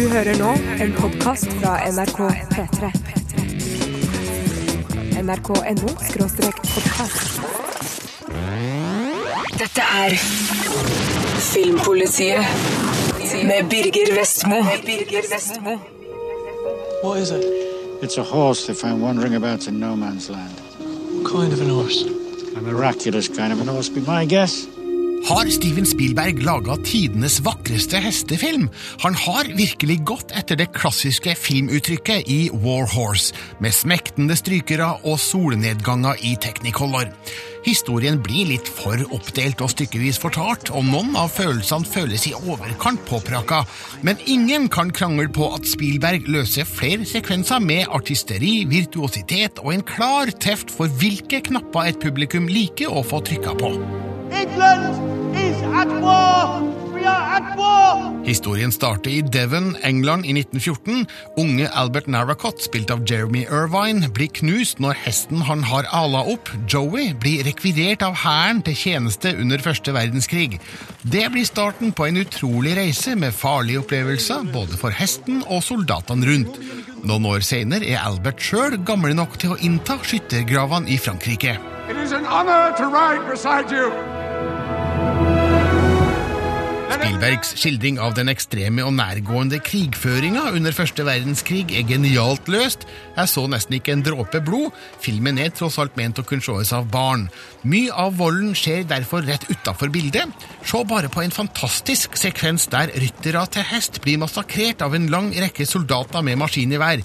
Du hører nå en podkast fra NRK P3. NRK.no skråstrek podkast. Dette er Filmpolitiet med Birger Vestmo. Hva er What is it? It's a horse they found wandering about in no man's land. What kind of an horse? A miraculous kind of an horse, be my guess. Har Steven Spielberg laga tidenes vakreste hestefilm? Han har virkelig gått etter det klassiske filmuttrykket i War Horse, med smektende strykere og solnedganger i technicolor. Historien blir litt for oppdelt og stykkevis fortalt, og noen av følelsene føles i overkant påpraka, men ingen kan krangle på at Spielberg løser flere sekvenser med artisteri, virtuositet og en klar teft for hvilke knapper et publikum liker å få trykka på. England is at war! We are at war! Historien starter i Devon, England i 1914. Unge Albert Narracott, spilt av Jeremy Irvine, blir knust når hesten han har ala opp, Joey, blir rekvirert av hæren til tjeneste under første verdenskrig. Det blir starten på en utrolig reise med farlige opplevelser både for hesten og soldatene rundt. Noen år senere er Albert sjøl gammel nok til å innta skyttergravene i Frankrike. It is an honor to ride beside you. Spielbergs skildring av den ekstreme og nærgående krigføringa under første verdenskrig er genialt løst. Jeg så nesten ikke en dråpe blod. Filmen er tross alt ment å kunne sees av barn. Mye av volden skjer derfor rett utafor bildet. Se bare på en fantastisk sekvens der ryttere til hest blir massakrert av en lang rekke soldater med maskingevær.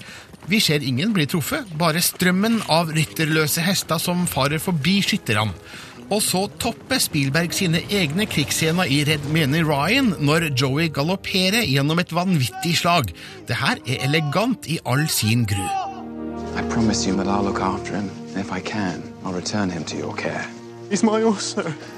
Vi ser ingen bli truffet, bare strømmen av rytterløse hester som farer forbi skytterne. Og så topper Spielberg sine egne krigsscener i Red Mene Ryan når Joey galopperer gjennom et vanvittig slag. Det her er elegant i all sin gru. I promise you that I'll look after him, and if I can, I'll return him to your care. He's my horse.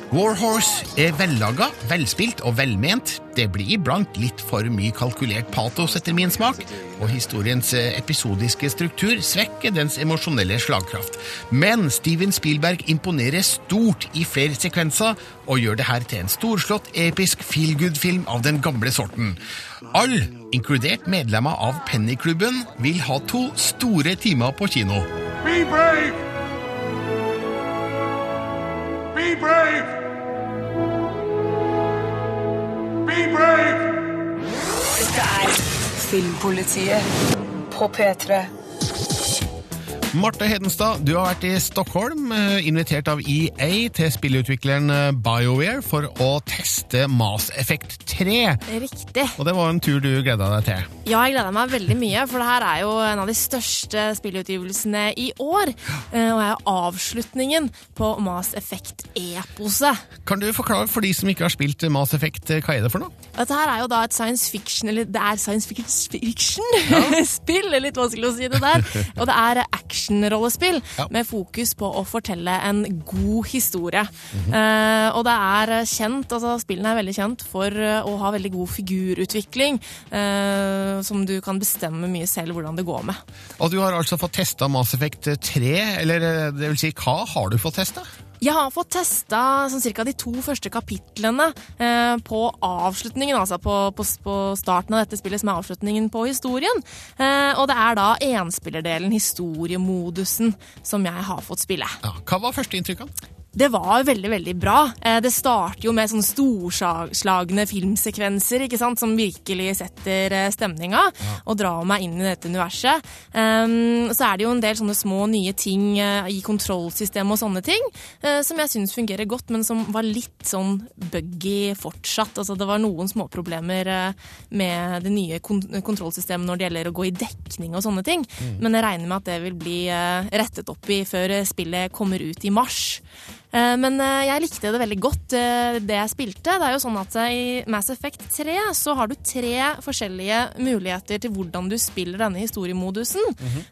Warhorse er vellaga, velspilt og velment. Det blir iblant litt for mye kalkulert patos etter min smak, og historiens eh, episodiske struktur svekker dens emosjonelle slagkraft. Men Steven Spielberg imponerer stort i flere sekvenser, og gjør det her til en storslått, episk feelgood-film av den gamle sorten. Alle, inkludert medlemmer av Pennyklubben, vil ha to store timer på kino. Be brave. Brave. Be brave. Dette er Filmpolitiet på P3. Marte Hedenstad, du har vært i Stockholm, eh, invitert av EA til spillutvikleren eh, BioWare for å teste Mass Effect 3. Riktig. Og det var en tur du gleda deg til. Ja, jeg gleder meg veldig mye, for det her er jo en av de største spillutgivelsene i år. eh, Og er avslutningen på Mass Effect-eposet. Kan du forklare for de som ikke har spilt Mass Effect, hva er det for noe? Dette her er jo da et science fiction, eller det er science fiction-spill, litt vanskelig å si det der. Og det er actionrollespill Ja. med fokus på å fortelle en god historie. Eh, og det er kjent, altså spillene er veldig kjent for eh, å ha veldig god figurutvikling, eh, som du kan bestemme mye selv hvordan det går med. Og du har altså fått testa Mass Effect 3, eller det vil si, hva har du fått testa? Jeg har fått testa sånn cirka de to første kapitlene eh, på avslutningen, altså på, på, på starten av dette spillet, som er avslutningen på historien. Eh, og det er da enspillerdelen, historiemodusen, som jeg har fått spille. Ja, hva var førsteinntrykkene? Det var veldig, veldig bra. Eh, Det starter jo med sånne storslagne filmsekvenser, ikke sant, som virkelig setter eh, stemninga og drar meg inn i dette universet. Um, så er det jo en del sånne små nye ting eh, i kontrollsystemet og sånne ting, som jeg syns fungerer godt, men som var litt sånn buggy fortsatt. Altså det var noen småproblemer med det nye kon kontrollsystemet når det gjelder å gå i dekning og sånne ting, men jeg regner med at det vil bli rettet opp i før spillet kommer ut i mars. Eh, Men eh, jeg likte det veldig godt, eh, det jeg spilte. Det er jo sånn at I Mass Effect 3 så har du tre forskjellige muligheter til hvordan du spiller denne historiemodusen.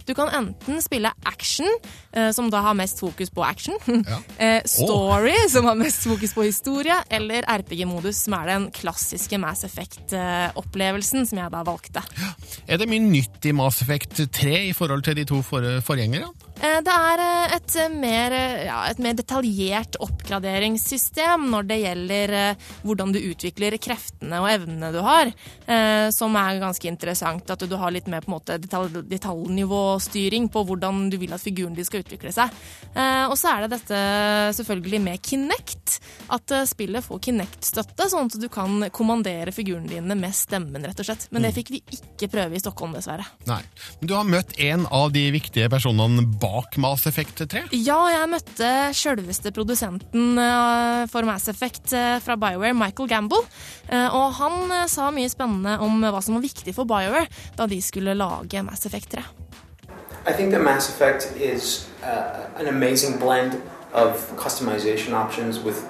Du kan enten spille action, som da har mest fokus på action. Ja. Story, som har mest fokus på historie. Eller RPG-modus, som er den klassiske Mass Effect-opplevelsen, som jeg da valgte. Er det mye nytt i Mass Effect 3 i forhold til de to for forgjengerne? Eh, Det er eh, et eh, mer, ja, et mer detaljert oppgraderingssystem når det gjelder hvordan du utvikler kreftene og evnene du har, som er ganske interessant. At du har litt mer på en måte detalj, detaljnivåstyring på hvordan du vil at figuren din skal utvikle seg. Og så er det dette selvfølgelig med Kinect. At spillet får Kinect-støtte, sånn at du kan kommandere figurene dine med stemmen, rett og slett. Men det fikk vi ikke prøve i Stockholm, dessverre. Nei. Men du har møtt en av de viktige personene bak Mass Effect 3. Ja, jeg møtte sjølveste produsenten eh, for Mass Effect eh, fra BioWare, Michael Gamble. Eh, Og han sa mye spennende om hva som var viktig for BioWare da de skulle lage Mass Effect 3. I think that Mass Effect is uh, an amazing blend of customization options with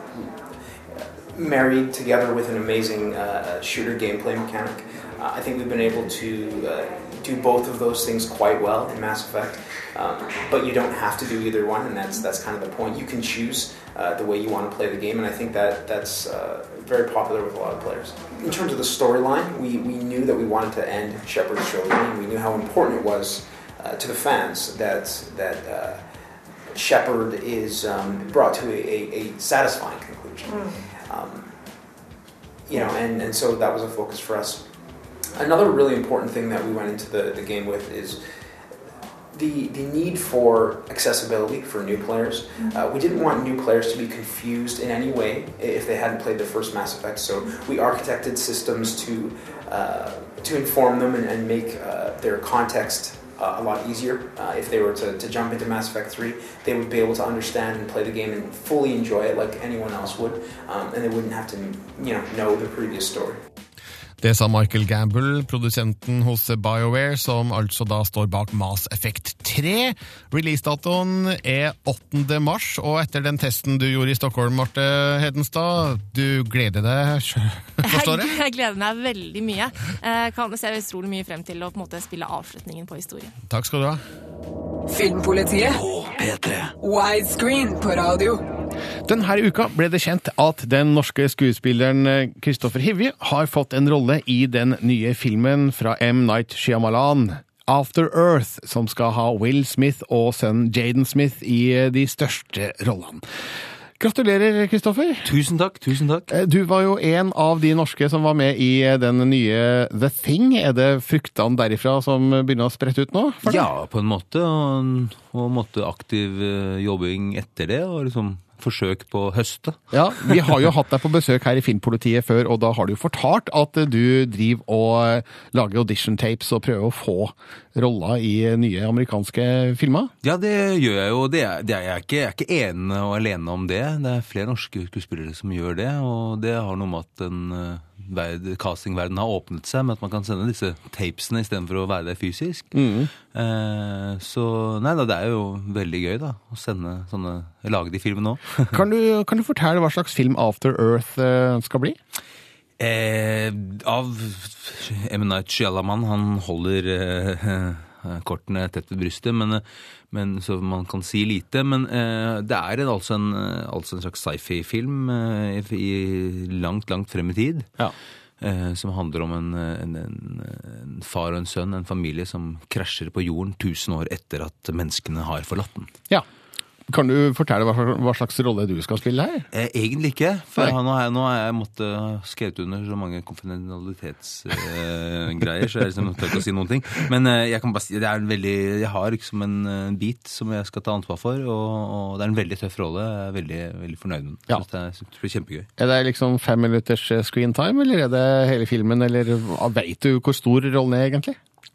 married together with an amazing uh, shooter gameplay mechanic. Uh, I think we've been able to uh, do both of those things quite well in Mass Effect, um, but you don't have to do either one, and that's that's kind of the point. You can choose uh, the way you want to play the game, and I think that that's uh, very popular with a lot of players. In terms of the storyline, we, we knew that we wanted to end Shepard's trilogy, we knew how important it was uh, to the fans that that Shepard is um, brought to a, a, a satisfying conclusion. Um, you know, and, and so that was a focus for us. Another really important thing that we went into the, the game with is the, the need for accessibility for new players. Uh, we didn't want new players to be confused in any way if they hadn't played the first Mass Effect, so we architected systems to, uh, to inform them and, and make uh, their context uh, a lot easier. Uh, if they were to, to jump into Mass Effect 3, they would be able to understand and play the game and fully enjoy it like anyone else would, um, and they wouldn't have to you know, know the previous story. Det sa Michael Gamble, produsenten hos BioWare, som altså da står bak Mass Effect 3. Releasedatoen er 8. mars, og etter den testen du gjorde i Stockholm, Marte Hedenstad, du gleder deg, forstår jeg? Jeg gleder meg veldig mye. Jeg kan se utrolig mye frem til å på en måte spille avslutningen på historien. Takk skal du ha. Filmpolitiet. Widescreen på radio. Denne uka ble det kjent at den norske skuespilleren Kristoffer Hivje har fått en rolle i den nye filmen fra M. Night Shyamalan. After Earth, som skal ha Will Smith og sønnen Jaden Smith i de største rollene. Gratulerer, Kristoffer. Tusen takk. tusen takk. Du var jo en av de norske som var med i den nye The Thing. Er det fruktene derifra som begynner å sprette ut nå? Ja, på en måte. Og, og måtte aktiv eh, jobbing etter det. og liksom forsøk på å høste. Ja, Vi har jo hatt deg på besøk her i Filmpolitiet før, og da har du jo fortalt at du driver og lager audition tapes og prøver å få roller i nye amerikanske filmer. Ja, det gjør jeg jo. Det er, det er jeg, ikke, jeg er ikke ene og alene om det. Det er flere norske skuespillere som gjør det, og det har noe med at den eh, castingverdenen har åpnet seg med at man kan sende disse tapesene istedenfor å være der fysisk. Eh, så nei da, det er jo veldig gøy da, å sende sånne Lage de filmene nå. Kan du, kan du fortelle hva slags film After Earth eh, skal bli? Eh, av M. Night han holder eh, kortene tett ved brystet, men, men, så man kan si lite. Men eh, det er en, altså, en, altså en slags sci-fi-film eh, i langt, langt frem i tid. Eh, som handler om en, en, en, en far og en sønn, en familie som krasjer på jorden 1000 år etter at menneskene har forlatt den. Ja. Kan du fortelle hva, slags rolle du skal spille her? Eh, egentlig ikke, for nå har jeg, nå har jeg måttet skrevet under så mange konfidensialitetsgreier, så jeg liksom tør ikke å si noen ting. Men eh, jeg kan bare det er en veldig, jeg har liksom en eh, bit som jeg skal ta ansvar for, og, og det er en veldig tøff rolle. Jeg er veldig, veldig fornøyd med den. Ja. Det, er, det blir kjempegøy. Er det liksom fem minutters screen time, eller er det hele filmen, eller veit du hvor stor rollen er egentlig?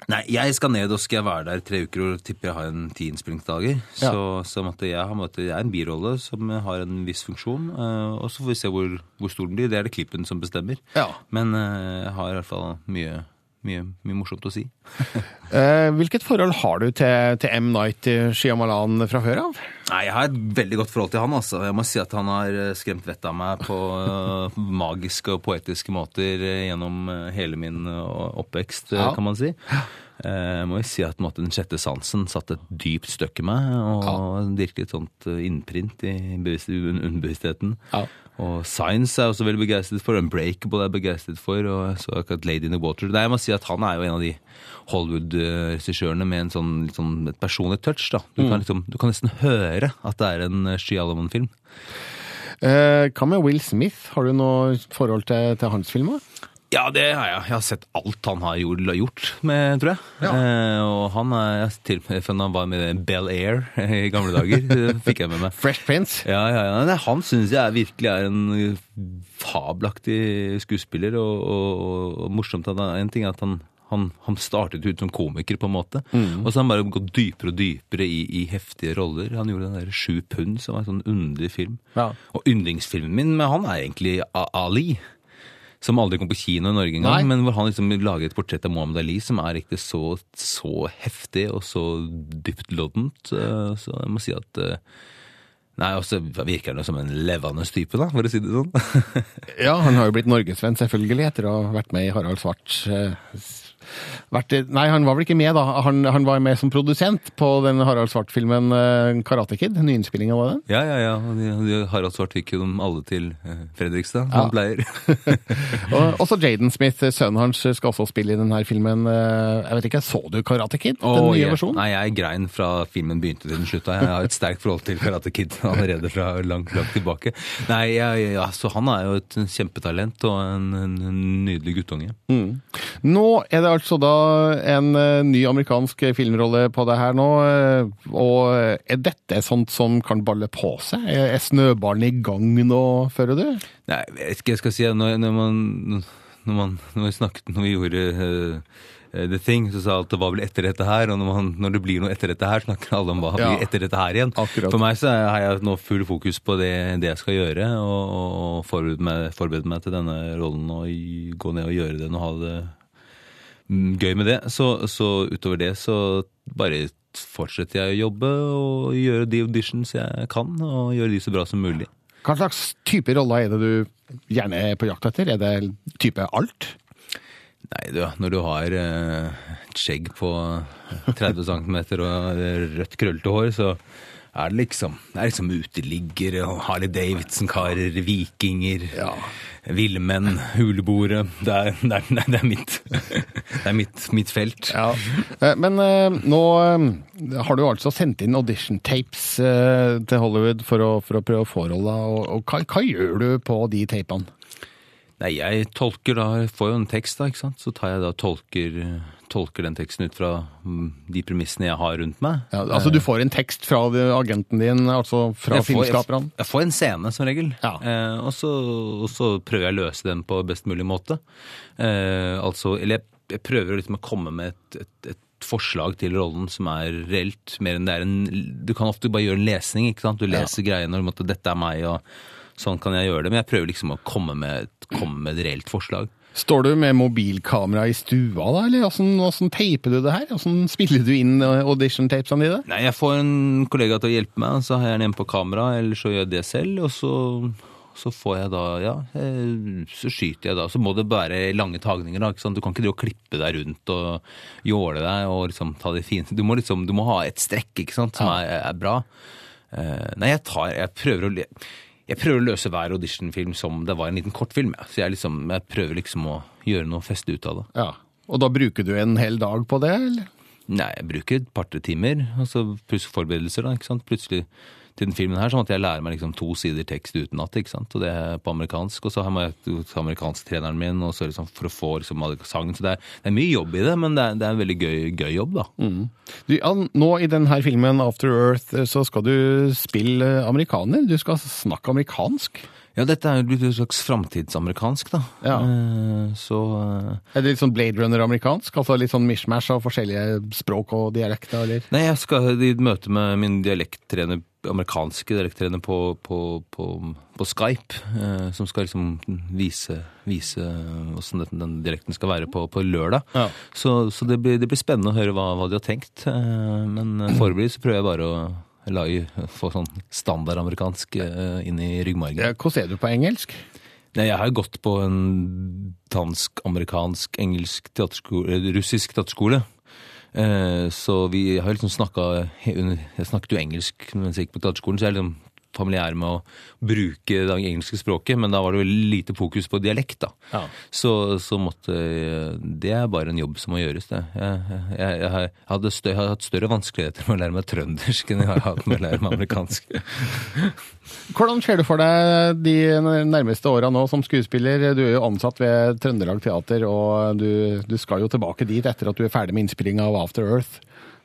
Nei, jeg skal ned og skal være der tre uker og tipper jeg har en ti innspillingsdager. Ja. Så, så måtte jeg, har måttet, jeg er en birolle som har en viss funksjon, Uh, og så får vi se hvor, hvor stor den blir. Det er det klippen som bestemmer. Ja. Men uh, jeg har i hvert fall mye, mye, mye morsomt å si. Eh, hvilket forhold har du til, til M. Night Shyamalan fra før av? Nei, Jeg har et veldig godt forhold til han. altså. Jeg må si at Han har eh, skremt vettet av meg på eh, magiske og poetiske måter gjennom hele min oppvekst, Ja. kan man si. Eh, Jeg må jo si at måte, Den sjette sansen satte et dypt støkk i meg, og virket et sånt eh, innprint i underbevisstheten. Ja. Og Science er jeg også veldig begeistret for, Unbreakable er jeg begeistret for, og så akkurat Lady in the Water. Nei, jeg må si at Han er jo en av de Hollywood-regissørene med en sånn, sånn, et personlig touch. da. Du, Mm. kan liksom, du kan nesten høre at det er en Shyamalan-film. Eh, hva med Will Smith? Har du noe forhold til, til hans filmer? Ja, det har jeg. Jeg har sett alt han har gjort, med, tror jeg. Eh, og han er til og med fra han var med Bel Air i gamle dager. Det fikk jeg med meg. Fresh Prince? Ja, ja, ja. Nei, han syns jeg virkelig er en fabelaktig skuespiller, og, og, og, morsomt at han, En ting er at han, han, han startet ut som komiker, på en måte. Mm. Og så har han bare gått dypere og dypere i, i heftige roller. Han gjorde den der Sju pund, som var en sånn underlig film. Ja. Og yndlingsfilmen min med han er egentlig Ali. Som aldri kom på kino i Norge engang, men hvor han liksom lager et portrett av Mohammed Ali som er riktig så, så heftig og så dyptloddent. Eh, Så jeg må si at eh, Nei, og så virker han jo som en levende type, da, for å si det sånn. Ja, han har jo blitt norgesvenn, selvfølgelig, etter å ha vært med i Harald Svart. Eh, Vært, nei, han var vel ikke med, da. Han, han var med som produsent på den Harald Svart-filmen eh, Karate Kid. Nyinnspillinga, av den. Ja, ja, ja. de- de- Harald Svart fikk jo dem alle til eh, Fredrikstad, som Ja. han pleier. Og også Jaden Smith, sønnen hans, skal også spille i denne filmen. eh, Jeg vet ikke, Så du Karate Kid? Den oh, nye jeg- versjonen? Nei, jeg grein fra filmen begynte til den slutta. Jeg har et sterkt forhold til Karate Kid allerede fra langt, langt tilbake. Nei, ja, ja, så han er jo et kjempetalent og en, en, en nydelig guttunge. Mm. Nå er det altså da en eh, ny amerikansk filmrolle på det her nå. eh, Og er dette sånt som kan balle på seg? Er snøballen i gang nå, føler du? Nei, jeg vet ikke hva jeg skal si. Når, når, man, når, man, når vi snakket, når vi gjorde eh, eh, The Thing, så sa alt det var vel etter dette her, og når, man, når det blir noe etter dette her, snakker alle om hva Ja. blir etter dette her igjen. Akkurat. For meg så har jeg nå full fokus på det, det jeg skal gjøre, og, og forberede, meg, forbered meg til denne rollen og gå ned og gjøre den og ha det gøy med det. Så, så utover det så bare fortsetter jeg å jobbe og gjøre de auditions jeg kan, og gjøre de så bra som mulig. Hva slags type roller er det du gjerne er på jakt etter? Er det type alt? Nei, du, når du har eh, et skjegg på 30 cm og rødt, krøllete hår, så er det liksom Det er liksom uteliggere og Harley Davidson-karer, vikinger, villmenn, huleboere. Det er, det er, det er, mitt, det er mitt, mitt felt. Ja. Men eh, nå eh, har du altså sendt inn audition tapes eh, til Hollywood for å, for å prøve å rolla. Og, og hva, hva gjør du på de tapene? Nei, jeg tolker da får jo en tekst, da, ikke sant. Så tar jeg da tolker, tolker den teksten ut fra mm, de premissene jeg har rundt meg. Ja, altså Du får en tekst fra agenten din, altså fra filmskaperne? Jeg, jeg får en scene, som regel. Eh, og, så, og så prøver jeg å løse den på best mulig måte. Eh, altså, eller jeg, jeg prøver liksom å komme med et, et, et forslag til rollen som er reelt, mer enn det er en Du kan ofte bare gjøre en lesning, ikke sant. Du leser greiene og måtte, 'dette er meg', og sånn kan jeg gjøre det. Men jeg prøver liksom å komme med, komme med et reelt forslag. Står du med mobilkamera i stua, da, eller åssen åssen teiper du det her? Åssen spiller du inn audition-tapesene dine? Nei, jeg får en kollega til å hjelpe meg, så har jeg den hjemme på kamera, eller så gjør jeg det selv, og så, så får jeg da, ja, eh, så skyter jeg da. Så må det være lange tagninger da, ikke sant? Du kan ikke drive og klippe deg rundt og jåle deg og liksom ta det fine. Du må liksom, du må ha et strekk, ikke sant, som er, er bra. Eh, nei, jeg tar, jeg prøver å, jeg prøver å løse hver auditionfilm som det var en liten kortfilm, ja. Så jeg liksom, jeg prøver liksom å gjøre noe feste ut av det. Ja. Og da bruker du en hel dag på det, eller? Nei, jeg bruker et par-tre timer, Altså pluss forberedelser, da, ikke sant. Plutselig til den filmen her, sånn at jeg lærer meg liksom to sider tekst utenat, ikke sant. Og det er på amerikansk, og så har jeg amerikansktreneren min, og så liksom for å få liksom sangen. Så det er, det er mye jobb i det, men det er, det er en veldig gøy, gøy jobb, da. Du, ja, nå i denne filmen After Earth så skal du spille amerikaner. Du skal snakke amerikansk. Ja, dette er jo blitt et slags framtidsamerikansk, da. Ja. Eh, så eh, Er det litt sånn Blade Runner-amerikansk? Altså litt sånn mishmash av forskjellige språk og dialekter, eller? Nei, jeg skal i møte med min dialekttrener, amerikanske dialekttrener på, på, på, på Skype, eh, som skal liksom vise, vise hvordan den, den dialekten skal være på, på lørdag. Ja. Så, så det, blir, det blir spennende å høre hva, hva de har tenkt. Eh, men foreløpig så prøver jeg bare å lage, få sånn standardamerikansk eh, inn i ryggmargen. Hvordan er du på engelsk? Nei, jeg har gått på en dansk, amerikansk, engelsk teaterskole, eller russisk teaterskole. Eh, Så vi har liksom snakka Jeg snakket jo engelsk mens jeg gikk på teaterskolen, så jeg liksom familiær med å bruke det engelske språket, men da var det veldig lite fokus på dialekt, da. Ja. Så, så måtte Det er bare en jobb som må gjøres, det. Jeg, jeg, jeg, har- hadde stø, jeg har hatt større vanskeligheter med å lære meg trøndersk enn jeg har hatt med å lære meg amerikansk. Hvordan ser du for deg de nærmeste åra nå som skuespiller? Du er jo ansatt ved Trøndelag Teater, og du, du skal jo tilbake dit etter at du er ferdig med innspillinga av After Earth.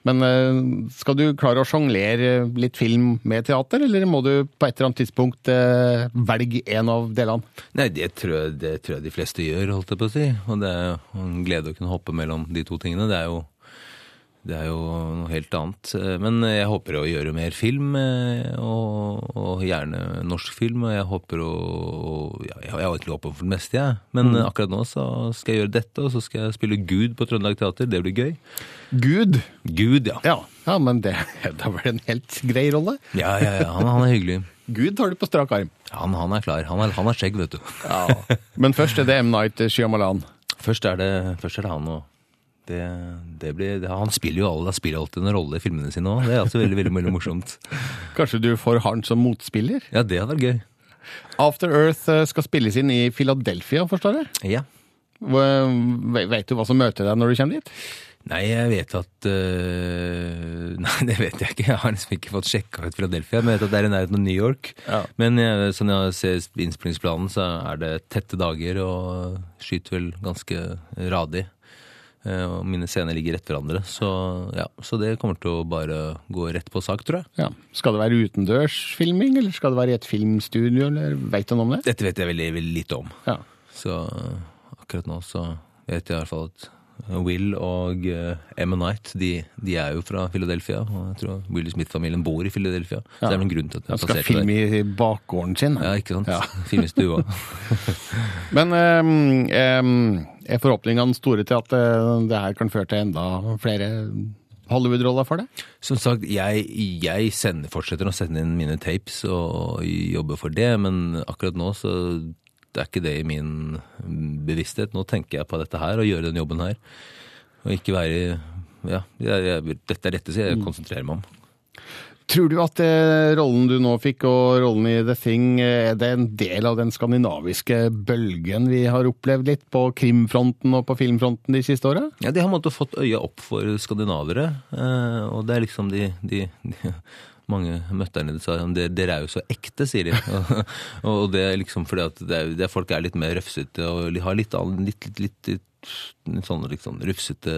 Men eh, skal du klare å sjonglere litt film med teater, eller må du på et eller annet tidspunkt eh, velge en av delene? Nei, det tror, jeg, det tror jeg de fleste gjør, holdt jeg på å si. Og det er jo en glede å kunne hoppe mellom de to tingene. Det er jo, det er jo noe helt annet. Men jeg håper å gjøre mer film, eh, og, og gjerne norsk film. Og jeg håper å ja, Er egentlig på for det meste, jeg. Men Mm. akkurat nå så skal jeg gjøre dette, og så skal jeg spille Gud på Trøndelag Teater. Det blir gøy. Gud? Gud, ja. Ja, ja men det, det er vel en helt grei rolle? Ja, ja, ja. Han, han er hyggelig. Gud tar du på strak arm. Han, han er klar. Han er, han er skjegg, vet du. Men først er det M. Night Shyamalan. Først er det, først er det han, og det, det blir, han spiller jo alle, spiller alltid en rolle i filmene sine òg. Det er altså veldig, veldig, veldig morsomt. Kanskje du får han som motspiller? Ja, det hadde vært gøy. After Earth eh, skal spilles inn i Philadelphia, forstår jeg? Ja. Vet du hva som møter deg når du kommer dit? Nei, jeg vet at øh, Nei, det vet jeg ikke. Jeg har liksom ikke fått sjekka ut Philadelphia. Men jeg vet at det er i nærheten av New York. Men jeg, sånn jeg ser innspillingsplanen, så er det tette dager og skyter vel ganske radig. Eh, Og mine scener ligger rett hverandre. Så, ja, så det kommer til å bare gå rett på sak, tror jeg. Ja. Skal det være utendørsfilming, eller skal det være i et filmstudio, eller veit du noe om det? Dette vet jeg veldig, veldig lite om. Ja. Så øh, akkurat nå så vet jeg i hvert fall at Will og uh, Emma Knight de, de er jo fra Philadelphia. Og jeg tror Will Smith-familien bor i Philadelphia. Så det er noen en grunn til at de Han er skal filme i bakgården sin. Ja, ikke sant? Ja. Filme i stua. Men um, ehm, er forhåpningene store til at eh, det her kan føre til enda flere Hollywood-roller for deg? Som sagt, jeg, jeg sender, fortsetter å sende inn mine tapes og jobber for det, men akkurat nå så det er ikke det i min bevissthet. Nå tenker jeg på dette her og gjøre den jobben her. Og ikke være Ja, jeg, jeg, dette er dette som jeg konsentrerer meg om. Tror du at eh, rollen du nå fikk, og rollen i The Thing, eh, er det en del av den skandinaviske bølgen vi har opplevd litt på krimfronten og på filmfronten de siste åra? Ja, De har måttet fått øya opp for skandinavere. eh, Og det er liksom de, de, de Mange møtterne sa at dere er jo så ekte, sier de. Og, og det er liksom fordi at det er, det er, folk er litt mer røfsete og har litt, litt, litt, litt sånn liksom rufsete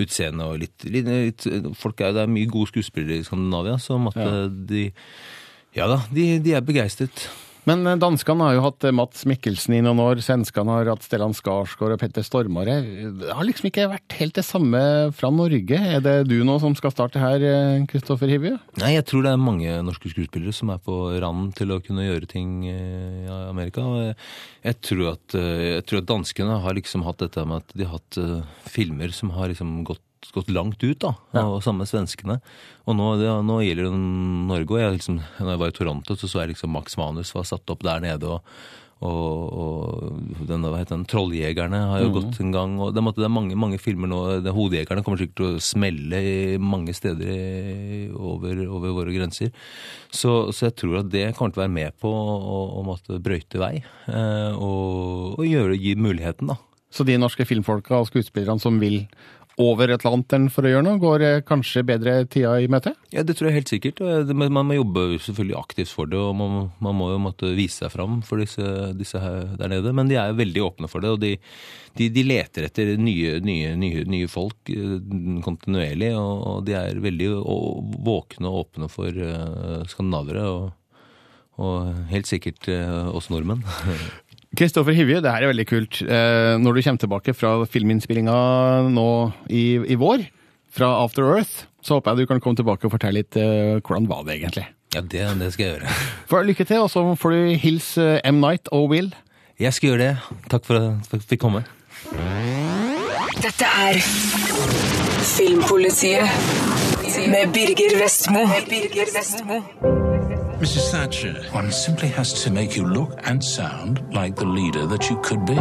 utseende og litt, litt, litt Folk er, Det er mye gode skuespillere i Skandinavia, som at Ja. de Ja da, de, de er begeistret. Men eh, danskene har jo hatt eh, Mats Mikkelsen i noen år, svenskene har hatt Stellan Skarsgård og Petter Stormare. Det har liksom ikke vært helt det samme fra Norge. Er det du nå som skal starte her, Kristoffer Hivju? Nei, jeg tror det er mange norske skuespillere som er på randen til å kunne gjøre ting eh, i Amerika. Jeg, tror at, eh, jeg tror at danskene har liksom hatt dette med at de har hatt eh, filmer som har liksom gått, gått langt ut, da. Og samme svenskene. Og nå, det, nå gjelder det Norge. Og jeg liksom, når jeg var i Toronto, så så jeg liksom Max Manus var satt opp der nede. og og, og den, hva heter den, Trolljegerne har jo mm. gått en gang. og det, måtte, det er mange, mange filmer nå. Det, Hodejegerne kommer sikkert til å smelle i mange steder i, over, over våre grenser. Så, så jeg tror at det kommer til å være med på å, å måtte brøyte vei. Eh, og, og gjøre, gi muligheten, da. Så de norske filmfolka og skuespillerne som vil over Atlanteren for å gjøre noe, går eh, kanskje bedre tida i møte? Ja, det tror jeg helt sikkert. Men man må jobbe selvfølgelig aktivt for det, og man, man må jo måtte vise seg fram for disse, disse her der nede. Men de er jo veldig åpne for det, og de, de, de leter etter nye, nye, nye, nye folk eh, kontinuerlig. Og, de er veldig våkne og åpne for eh, skandinavere, og, og helt sikkert eh, oss nordmenn. Kristoffer Hivje, det her er veldig kult. Eh, når du kommer tilbake fra filminnspillinga nå i, i vår, fra After Earth, så håper jeg du kan komme tilbake og fortelle litt eh, hvordan var det egentlig. Ja, det, det skal jeg gjøre. For Lykke til, og så får du hilse eh, M. Night og Will. Jeg skal gjøre det. Takk for at jeg fikk komme. Dette er Filmpolitiet med Birger Vestmo. Birger Vestmo. Mrs. Thatcher, one simply has to make you look and sound like the leader that you could be.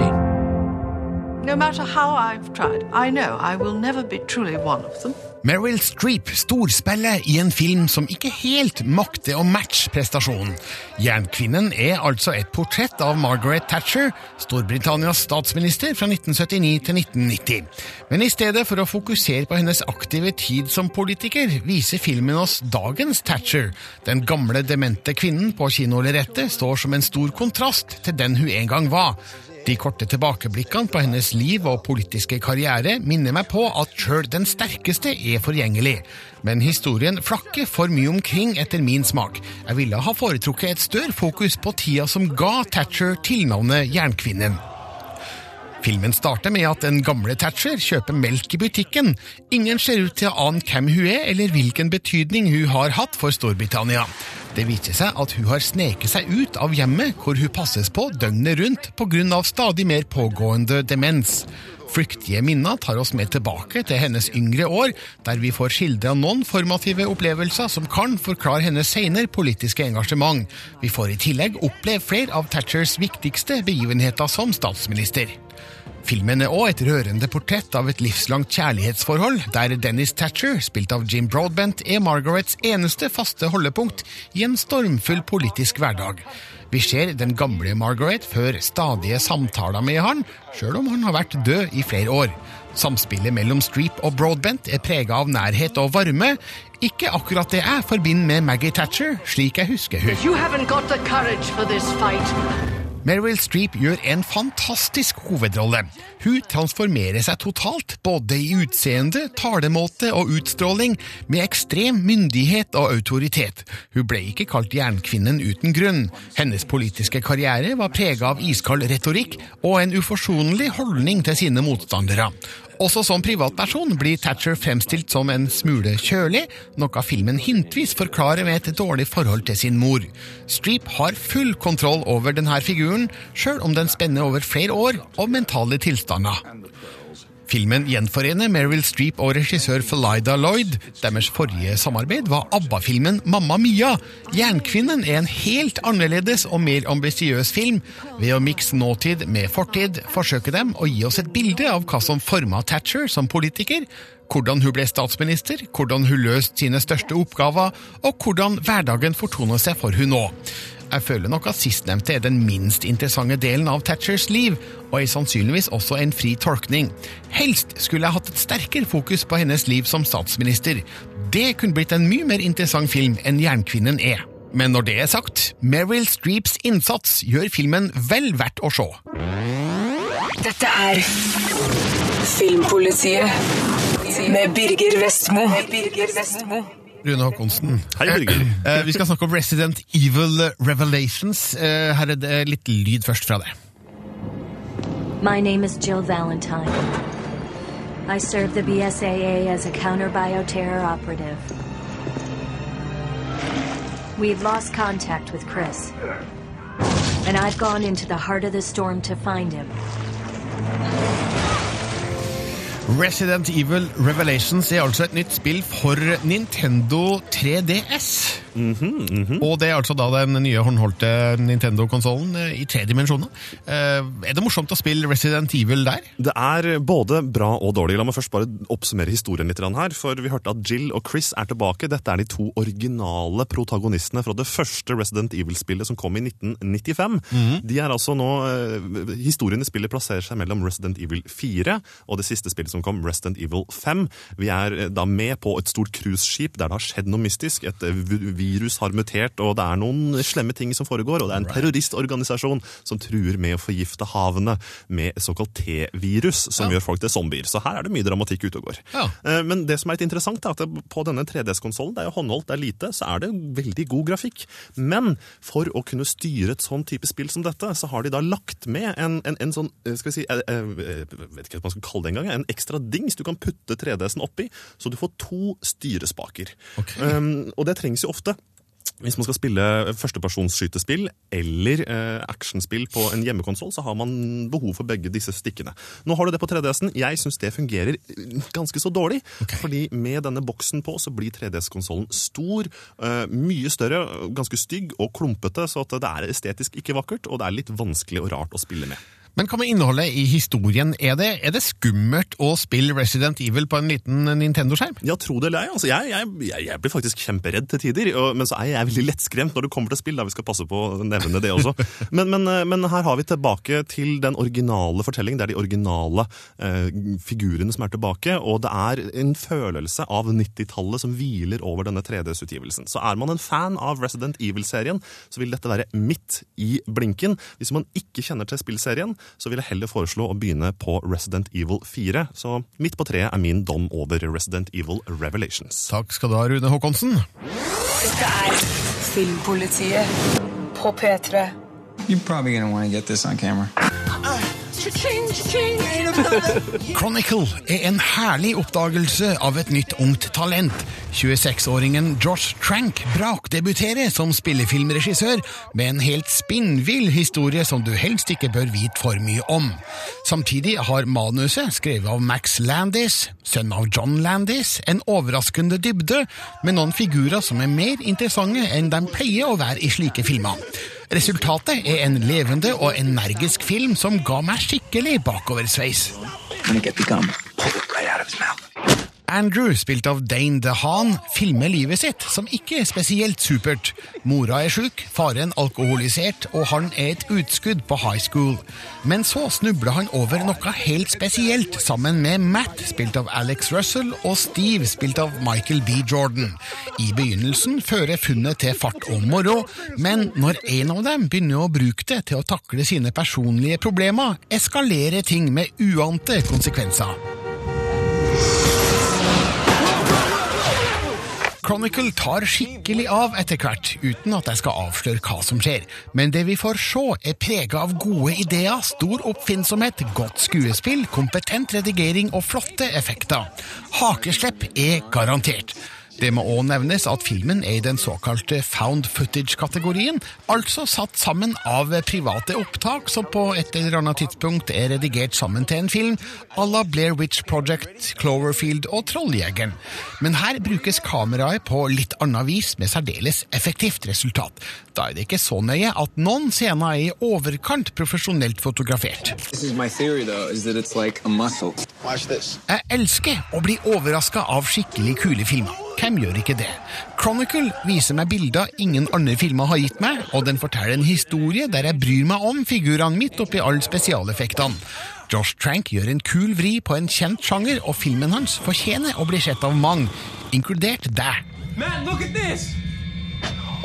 No matter how I've tried, I know I will never be truly one of them. Meryl Streep storspiller i en film som ikke helt makter å matche prestasjonen. Jernkvinnen er altså et portrett av Margaret Thatcher, Storbritannias statsminister fra 1979 til 1990. Men i stedet for å fokusere på hennes aktive tid som politiker, viser filmen oss dagens Thatcher. Den gamle, demente kvinnen på kinolerretet står som en stor kontrast til den hun en gang var. De korte tilbakeblikkene på hennes liv og politiske karriere minner meg på at sjøl den sterkeste er forgjengelig. Men historien flakker for mye omkring etter min smak. Jeg ville ha foretrukket et større fokus på tida som ga Thatcher tilnavnet Jernkvinnen. Filmen starter med at den gamle Thatcher kjøper melk i butikken. Ingen ser ut til å ane hvem hun er, eller hvilken betydning hun har hatt for Storbritannia. Det viser seg at hun har sneket seg ut av hjemmet, hvor hun passes på døgnet rundt pga. stadig mer pågående demens. Flyktige minner tar oss med tilbake til hennes yngre år, der vi får skildra noen formative opplevelser som kan forklare hennes senere politiske engasjement. Vi får i tillegg oppleve flere av Thatchers viktigste begivenheter som statsminister. Filmen er òg et rørende portrett av et livslangt kjærlighetsforhold, der Dennis Thatcher, spilt av Jim Broadbent, er Margarets eneste faste holdepunkt i en stormfull politisk hverdag. Vi ser den gamle Margaret før stadige samtaler med han, sjøl om han har vært død i flere år. Samspillet mellom Streep og Broadbent er prega av nærhet og varme. Ikke akkurat det jeg forbinder med Maggie Thatcher, slik jeg husker hun. Meryl Streep gjør en fantastisk hovedrolle. Hun transformerer seg totalt, både i utseende, talemåte og utstråling, med ekstrem myndighet og autoritet. Hun ble ikke kalt jernkvinnen uten grunn. Hennes politiske karriere var prega av iskald retorikk og en uforsonlig holdning til sine motstandere. Også som privatperson blir Thatcher fremstilt som en smule kjølig, noe filmen hintvis forklarer med et dårlig forhold til sin mor. Streep har full kontroll over denne figuren, sjøl om den spenner over flere år og mentale tilstander. Filmen gjenforener Meryl Streep og regissør Felida Lloyd. Deres forrige samarbeid var ABBA-filmen Mamma Mia. Jernkvinnen er en helt annerledes og mer ambisiøs film. Ved å mikse nåtid med fortid forsøker dem å gi oss et bilde av hva som forma Thatcher som politiker, hvordan hun ble statsminister, hvordan hun løste sine største oppgaver, og hvordan hverdagen fortoner seg for hun nå. Jeg føler nok at sistnevnte er den minst interessante delen av Thatchers liv, og er sannsynligvis også en fri tolkning. Helst skulle jeg hatt et sterkere fokus på hennes liv som statsminister. Det kunne blitt en mye mer interessant film enn Jernkvinnen er. Men når det er sagt, Meryl Streeps innsats gjør filmen vel verdt å se. Dette er Filmpolitiet med Birger Vestmo. Birger Vestmo. Rune Håkonsen. Hei, Birger. Eh, Vi skal snakke om Resident Evil Revelations. Eh, Her er det litt lyd først fra deg. My name is Jill Valentine. I serve the BSAA as a counter bioterror operative. We've lost contact with Chris. And I've gone into the heart of the storm to find him. Resident Evil Revelations er altså et nytt spill for Nintendo 3DS. Og det er altså da den nye håndholdte Nintendo-konsollen i tre dimensjoner. Eh, Er det morsomt å spille Resident Evil der? Det er både bra og dårlig. La meg først bare oppsummere historien litt her. For vi hørte at Jill og Chris er tilbake. Dette er de to originale protagonistene fra det første Resident Evil-spillet som kom i 1995. De er altså nå, eh, Historien i spillet plasserer seg mellom Resident Evil 4 og det siste spillet som kom, Resident Evil 5. Vi er eh, da med på et stort cruiseskip der det har skjedd noe mystisk. Et eh, virus har mutert, og det er noen slemme ting som foregår. Og det er en terroristorganisasjon som truer med å forgifte havene med såkalt T-virus, som gjør folk til zombier. Så her er det mye dramatikk ute og går. Ja. Men det som er litt interessant, er at på denne 3DS-konsollen, det er jo håndholdt, det er lite, så er det veldig god grafikk. Men for å kunne styre et sånn type spill som dette, så har de da lagt med en, en, en sånn, eh, skal vi si, jeg, jeg vet ikke hva man skal kalle det engang, en ekstra dings du kan putte 3DS-en oppi, så du får to styrespaker. Um, og det trengs jo ofte. Hvis man skal spille førstepersonsskytespill eller eh, actionspill på en hjemmekonsoll, så har man behov for begge disse stikkene. Nå har du det på 3DS-en. Jeg syns det fungerer eh, ganske så dårlig. fordi med denne boksen på så blir 3DS-konsollen stor, eh, mye større, ganske stygg og klumpete, så at det er estetisk ikke vakkert, og det er litt vanskelig og rart å spille med. Men hva med innholdet i historien? Er det, er det skummelt å spille Resident Evil på en liten Nintendo-skjerm? Ja, tro det eller ei. Altså, jeg, jeg, jeg, blir faktisk kjemperedd til tider, og, men så er jeg veldig lettskremt når det kommer til spill. da Vi skal passe på å nevne det også. Men, men, eh, men her har vi tilbake til den originale fortellingen. Det er de originale eh, figurene som er tilbake, og det er en følelse av 90-tallet som hviler over denne 3DS-utgivelsen. Så er man en fan av Resident Evil-serien, så vil dette være midt i blinken. Hvis man ikke kjenner til spillserien, så vil jeg heller foreslå å begynne på Resident Evil 4. Så midt på treet er min dom over Resident Evil Revelations. Takk skal du ha, Rune Håkonsen. Dette er Filmpolitiet på P3. You're probably gonna want to get this on camera. Chronicle er en herlig oppdagelse av et nytt ungt talent. 26-åringen Josh Trank brakdebuterer som spillefilmregissør med en helt spinnvill historie som du helst ikke bør vite for mye om. Samtidig har manuset, skrevet av Max Landis, sønn av John Landis, en overraskende dybde, med noen figurer som er mer interessante enn de pleier å være i slike filmer. Resultatet er en levende og energisk film som ga meg skikkelig bakoversveis. Andrew, spilt av Dane DeHaan, filmer livet sitt, som ikke er spesielt supert. Mora er sjuk, faren alkoholisert, og han er et utskudd på high school. Men så snubler han over noe helt spesielt, sammen med Matt, spilt av Alex Russell, og Steve, spilt av Michael B. Jordan. I begynnelsen fører funnet til fart og moro, men når en av dem begynner å bruke det til å takle sine personlige problemer, eskalerer ting med uante konsekvenser. Chronicle tar skikkelig av etter hvert, uten at jeg skal avsløre hva som skjer. Men det vi får se, er prega av gode ideer, stor oppfinnsomhet, godt skuespill, kompetent redigering og flotte effekter. Hakeslepp er garantert. Det må òg nevnes at filmen er i den såkalte found footage-kategorien, altså satt sammen av private opptak som på et eller annet tidspunkt er redigert sammen til en film à la Blair Witch Project, Cloverfield og Trolljegeren. Men her brukes kameraet på litt annet vis med særdeles effektivt resultat. Da er det ikke så nøye at noen scener er i overkant profesjonelt fotografert. Theory, though, like. Jeg elsker å bli overraska av skikkelig kule filmer. Hvem gjør ikke det? Chronicle viser meg bilder ingen andre filmer har gitt meg, og den forteller en historie der jeg bryr meg om figurene midt oppi alle spesialeffektene. Josh Trank gjør en kul vri på en kjent sjanger, og filmen hans fortjener å bli sett av mange, inkludert deg. Man, look at this!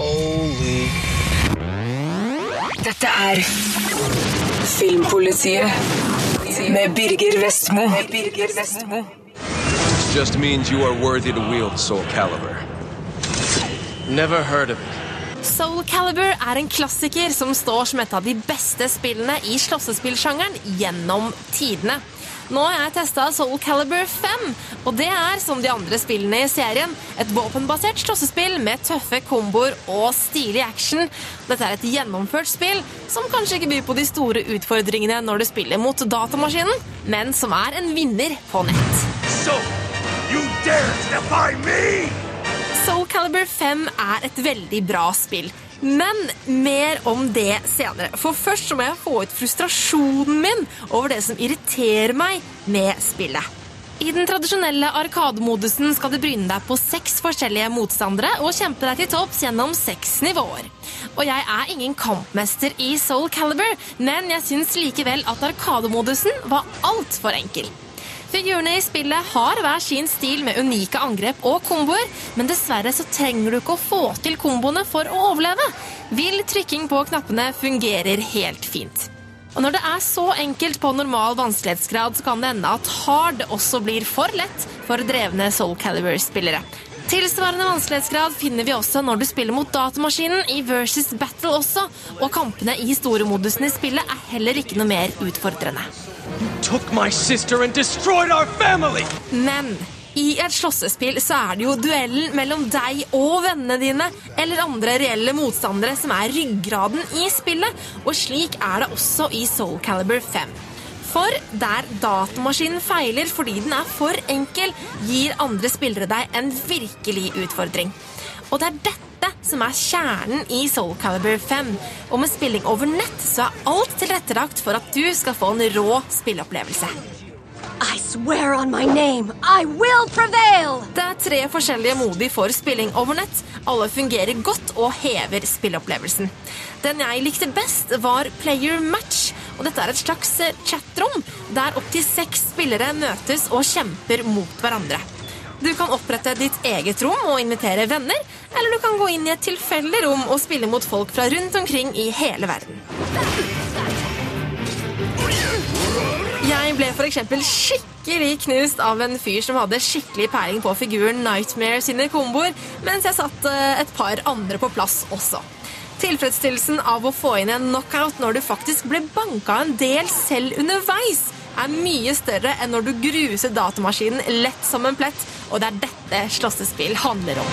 Holy. Dette er Filmpolitiet med Birger Vestmo. Med Birger Vestmo. Just means you are worthy to wield Soul Calibur. Never heard of it. Soul Calibur er en klassiker som står som et av de beste spillene i slåssespillsjangeren gjennom tidene. Nå har jeg testa Soul Calibur 5, og det er, som de andre spillene i serien, et våpenbasert slåssespill med tøffe komboer og stilig action. Dette er et gjennomført spill som kanskje ikke byr på de store utfordringene når du spiller mot datamaskinen, men som er en vinner på nett. So, Soul Calibur 5 er et veldig bra spill. Men mer om det senere. For først må jeg få ut frustrasjonen min over det som irriterer meg med spillet. I den tradisjonelle arkademodusen skal du bryne deg på seks forskjellige motstandere og kjempe deg til topps gjennom seks nivåer. Og jeg er ingen kampmester i Soul Calibur, men jeg syns likevel at arkademodusen var altfor enkel. Figurene i spillet har hver sin stil med unike angrep og komboer, men dessverre så trenger du ikke å få til komboene for å overleve. Vill trykking på knappene fungerer helt fint. Og når det er så enkelt på normal vanskelighetsgrad, så kan det ende at hard også blir for lett for drevne Soul Calibur-spillere. Tilsvarende vanskelighetsgrad finner vi også når du spiller mot datamaskinen i Versus Battle også, og kampene i historiemodusen i spillet er heller ikke noe mer utfordrende. Men i et slåssespill så er det jo duellen mellom deg og vennene dine eller andre reelle motstandere som er ryggraden i spillet, og slik er det også i Soul Caliber 5. For der datamaskinen feiler fordi den er for enkel, gir andre spillere deg en virkelig utfordring. Og det er dette dette som er kjernen i Soul Calibur 5. Og med spilling over nett så er alt tilrettelagt for at du skal få en rå spilleopplevelse. I swear on my name, I will prevail! Det er tre forskjellige modi for spilling over nett. Alle fungerer godt og hever spilleopplevelsen. Den jeg likte best, var Player Match. Og dette er et slags chatrom der opptil seks spillere møtes og kjemper mot hverandre. Du kan opprette ditt eget rom og invitere venner, eller du kan gå inn i et tilfeldig rom og spille mot folk fra rundt omkring i hele verden. Jeg ble eksempel skikkelig knust av en fyr som hadde skikkelig peiling på figuren Nightmare sine komboer, mens jeg satt eh, et par andre på plass også. Tilfredsstillelsen av å få inn en knockout når du faktisk ble banka en del selv underveis, er mye større enn når du gruser datamaskinen lett som en plett, og det er dette slåssespill handler om.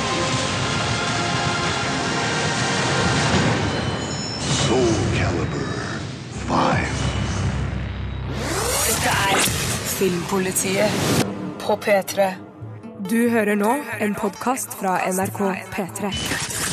Soul Calibur 5. Dette er Filmpolitiet på P3. Du hører nå en podkast fra NRK P3.